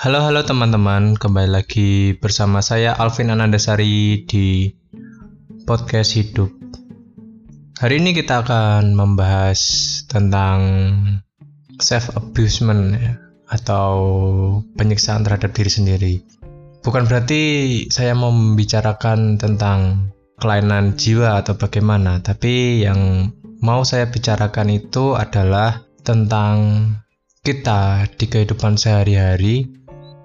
Halo halo teman-teman, kembali lagi bersama saya Alvin Anandasari di podcast hidup. Hari ini kita akan membahas tentang self abusement ya, atau penyiksaan terhadap diri sendiri. Bukan berarti saya mau membicarakan tentang kelainan jiwa atau bagaimana, tapi yang mau saya bicarakan itu adalah tentang kita di kehidupan sehari-hari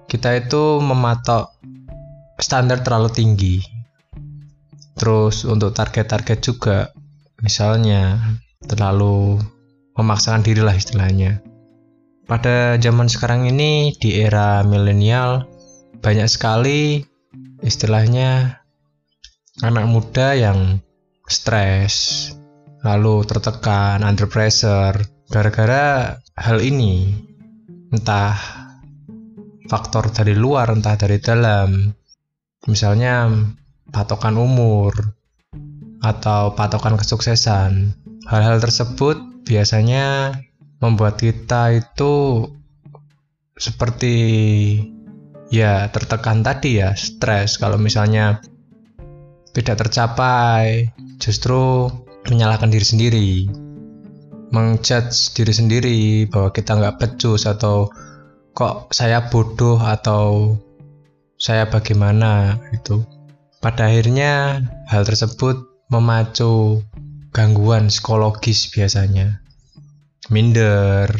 kita itu mematok standar terlalu tinggi. Terus untuk target-target juga, misalnya terlalu memaksakan diri lah istilahnya. Pada zaman sekarang ini di era milenial banyak sekali istilahnya anak muda yang stres, lalu tertekan, under pressure gara-gara hal ini. Entah faktor dari luar entah dari dalam. Misalnya patokan umur atau patokan kesuksesan. Hal-hal tersebut biasanya membuat kita itu seperti ya tertekan tadi ya stres. Kalau misalnya tidak tercapai justru menyalahkan diri sendiri. Mengjudge diri sendiri bahwa kita nggak pecus atau kok saya bodoh atau saya bagaimana itu pada akhirnya hal tersebut memacu gangguan psikologis biasanya. Minder.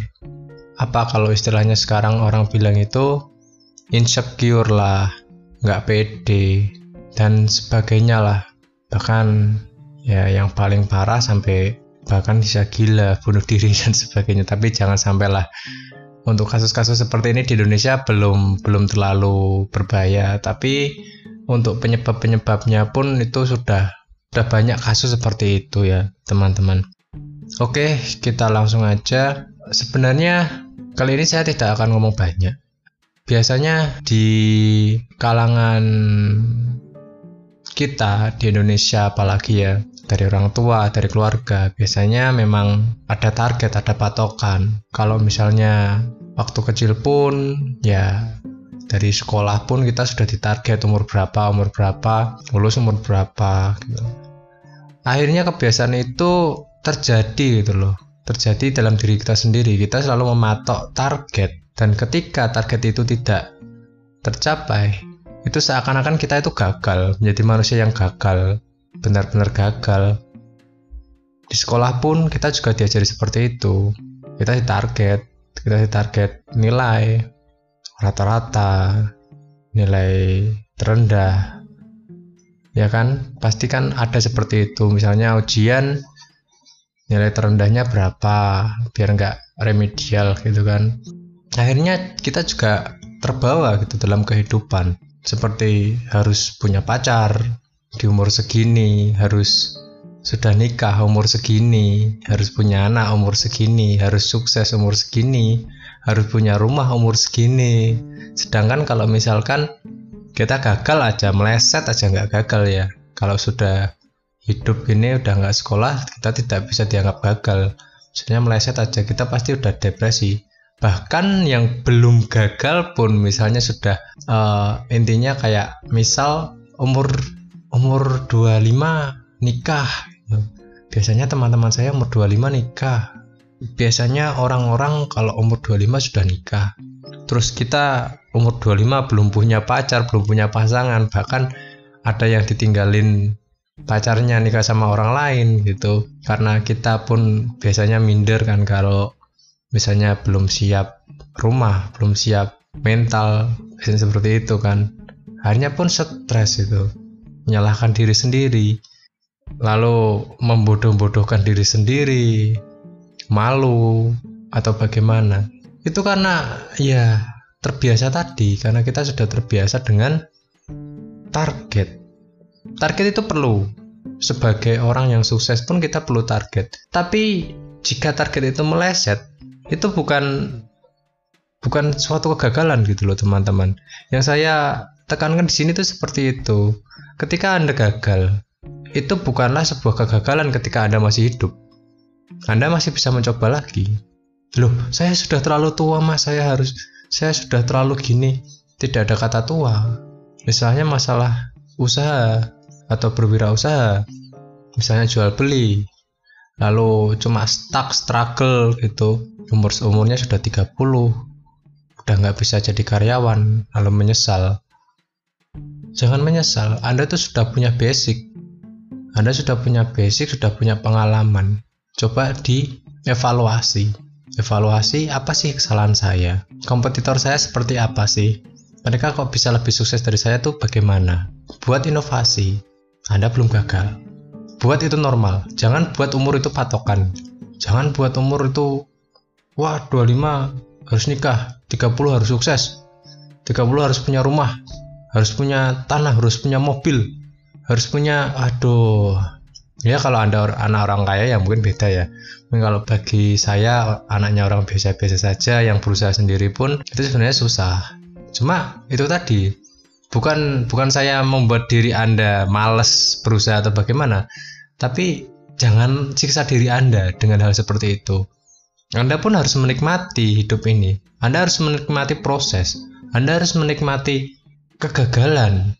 Apa kalau istilahnya sekarang orang bilang itu insecure lah nggak pede dan sebagainya lah. Bahkan ya yang paling parah sampai bahkan bisa gila bunuh diri dan sebagainya. Tapi jangan sampailah untuk kasus-kasus seperti ini di Indonesia belum belum terlalu berbahaya. Tapi untuk penyebab-penyebabnya pun itu sudah sudah banyak kasus seperti itu ya teman-teman. Oke kita langsung aja. Sebenarnya kali ini saya tidak akan ngomong banyak. Biasanya di kalangan kita di Indonesia apalagi ya dari orang tua, dari keluarga, biasanya memang ada target, ada patokan. Kalau misalnya waktu kecil pun ya dari sekolah pun kita sudah ditarget umur berapa, umur berapa, lulus umur berapa gitu. Akhirnya kebiasaan itu terjadi gitu loh. Terjadi dalam diri kita sendiri. Kita selalu mematok target dan ketika target itu tidak tercapai, itu seakan-akan kita itu gagal, menjadi manusia yang gagal benar-benar gagal di sekolah pun kita juga diajari seperti itu kita ditarget kita ditarget nilai rata-rata nilai terendah. Ya kan? Pasti kan ada seperti itu. Misalnya ujian nilai terendahnya berapa? Biar nggak remedial gitu kan. Akhirnya kita juga terbawa gitu dalam kehidupan. Seperti harus punya pacar di umur segini harus sudah nikah umur segini harus punya anak umur segini harus sukses umur segini harus punya rumah umur segini. Sedangkan kalau misalkan kita gagal aja meleset aja nggak gagal ya. Kalau sudah hidup ini udah nggak sekolah kita tidak bisa dianggap gagal. Misalnya meleset aja kita pasti udah depresi. Bahkan yang belum gagal pun misalnya sudah uh, intinya kayak misal umur umur 25 nikah. Biasanya teman-teman saya umur 25 nikah. Biasanya orang-orang kalau umur 25 sudah nikah. Terus kita umur 25 belum punya pacar belum punya pasangan bahkan ada yang ditinggalin pacarnya nikah sama orang lain gitu. Karena kita pun biasanya minder kan kalau misalnya belum siap rumah belum siap mental seperti itu kan. Akhirnya pun stres itu. Menyalahkan diri sendiri, lalu membodoh-bodohkan diri sendiri, malu atau bagaimana. Itu karena ya terbiasa tadi, karena kita sudah terbiasa dengan target. Target itu perlu. Sebagai orang yang sukses pun kita perlu target. Tapi jika target itu meleset, itu bukan bukan suatu kegagalan gitu loh teman-teman. Yang saya tekankan di sini tuh seperti itu. Ketika Anda gagal, itu bukanlah sebuah kegagalan ketika Anda masih hidup. Anda masih bisa mencoba lagi. Loh, saya sudah terlalu tua mas, saya harus saya sudah terlalu gini. Tidak ada kata tua. Misalnya masalah usaha atau berwirausaha. Misalnya jual beli. Lalu cuma stuck struggle gitu. Umur umurnya sudah 30 udah nggak bisa jadi karyawan. Lalu menyesal. Jangan menyesal. Anda tuh sudah punya basic Anda sudah punya basic sudah punya pengalaman. Coba dievaluasi. Evaluasi apa sih kesalahan saya? Kompetitor saya seperti apa sih? Mereka kok bisa lebih sukses dari saya tuh bagaimana? Buat inovasi anda belum gagal. Buat itu normal. Jangan buat umur itu patokan. Jangan buat umur itu wah 25 harus nikah 30 harus sukses 30 harus punya rumah harus punya tanah harus punya mobil harus punya aduh. Ya kalau anda anak orang kaya ya mungkin beda ya. Mungkin kalau bagi saya anaknya orang biasa-biasa saja yang berusaha sendiri pun itu sebenarnya susah. Cuma itu tadi. Bukan bukan saya membuat diri anda males berusaha atau bagaimana tapi jangan siksa diri anda dengan hal seperti itu. Anda pun harus menikmati hidup ini. Anda harus menikmati proses. Anda harus menikmati kegagalan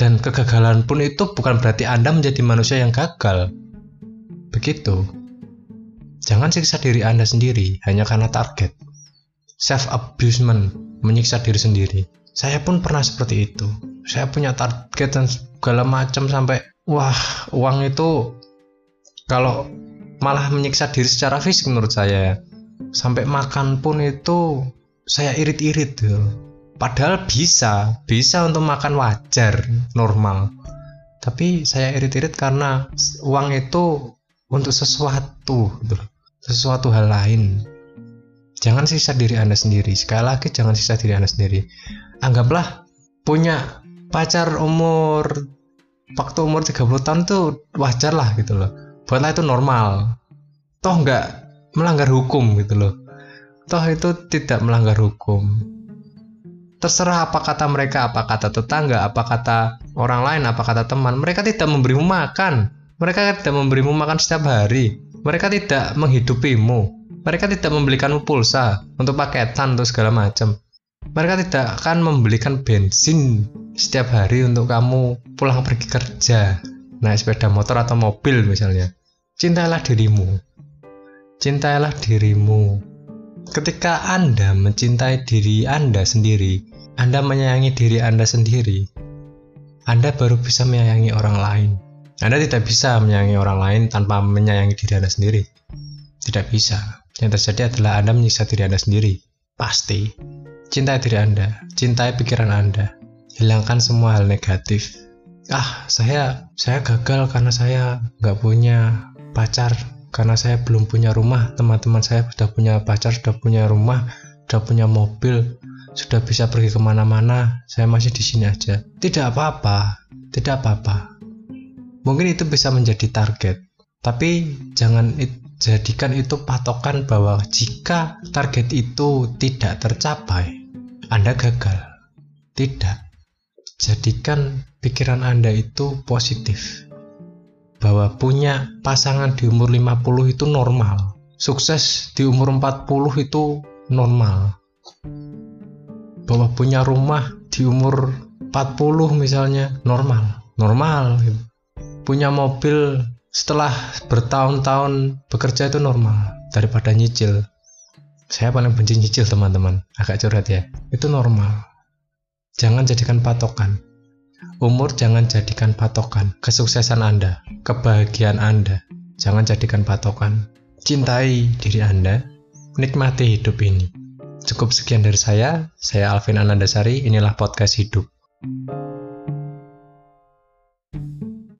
dan kegagalan pun itu bukan berarti Anda menjadi manusia yang gagal. Begitu. Jangan siksa diri Anda sendiri hanya karena target. Self abusement, menyiksa diri sendiri. Saya pun pernah seperti itu. Saya punya target dan segala macam sampai wah, uang itu kalau malah menyiksa diri secara fisik menurut saya. Sampai makan pun itu saya irit-irit gitu Padahal bisa, bisa untuk makan wajar, normal. Tapi saya irit-irit karena uang itu untuk sesuatu, gitu. sesuatu hal lain. Jangan sisa diri Anda sendiri. Sekali lagi jangan sisa diri Anda sendiri. Anggaplah punya pacar umur waktu umur 30 tahun tuh wajar lah gitu loh. Buatlah itu normal. Toh nggak melanggar hukum gitu loh. Toh itu tidak melanggar hukum terserah apa kata mereka, apa kata tetangga, apa kata orang lain, apa kata teman. Mereka tidak memberimu makan. Mereka tidak memberimu makan setiap hari. Mereka tidak menghidupimu. Mereka tidak membelikanmu pulsa untuk paketan untuk segala macam. Mereka tidak akan membelikan bensin setiap hari untuk kamu pulang pergi kerja, naik sepeda motor atau mobil misalnya. Cintailah dirimu. Cintailah dirimu. Ketika Anda mencintai diri Anda sendiri, anda menyayangi diri Anda sendiri, Anda baru bisa menyayangi orang lain. Anda tidak bisa menyayangi orang lain tanpa menyayangi diri Anda sendiri. Tidak bisa. Yang terjadi adalah Anda menyiksa diri Anda sendiri. Pasti. Cintai diri Anda, cintai pikiran Anda. Hilangkan semua hal negatif. Ah, saya saya gagal karena saya nggak punya pacar, karena saya belum punya rumah. Teman-teman saya sudah punya pacar, sudah punya rumah, sudah punya mobil sudah bisa pergi ke mana-mana, saya masih di sini aja. Tidak apa-apa, tidak apa-apa. Mungkin itu bisa menjadi target, tapi jangan jadikan itu patokan bahwa jika target itu tidak tercapai, Anda gagal. Tidak. Jadikan pikiran Anda itu positif. Bahwa punya pasangan di umur 50 itu normal. Sukses di umur 40 itu normal bahwa punya rumah di umur 40 misalnya normal normal gitu. punya mobil setelah bertahun-tahun bekerja itu normal daripada nyicil. Saya paling benci nyicil teman-teman. Agak curhat ya. Itu normal. Jangan jadikan patokan. Umur jangan jadikan patokan. Kesuksesan anda kebahagiaan anda jangan jadikan patokan. Cintai diri anda nikmati hidup ini Cukup sekian dari saya. Saya Alvin Anandasari. Inilah podcast hidup.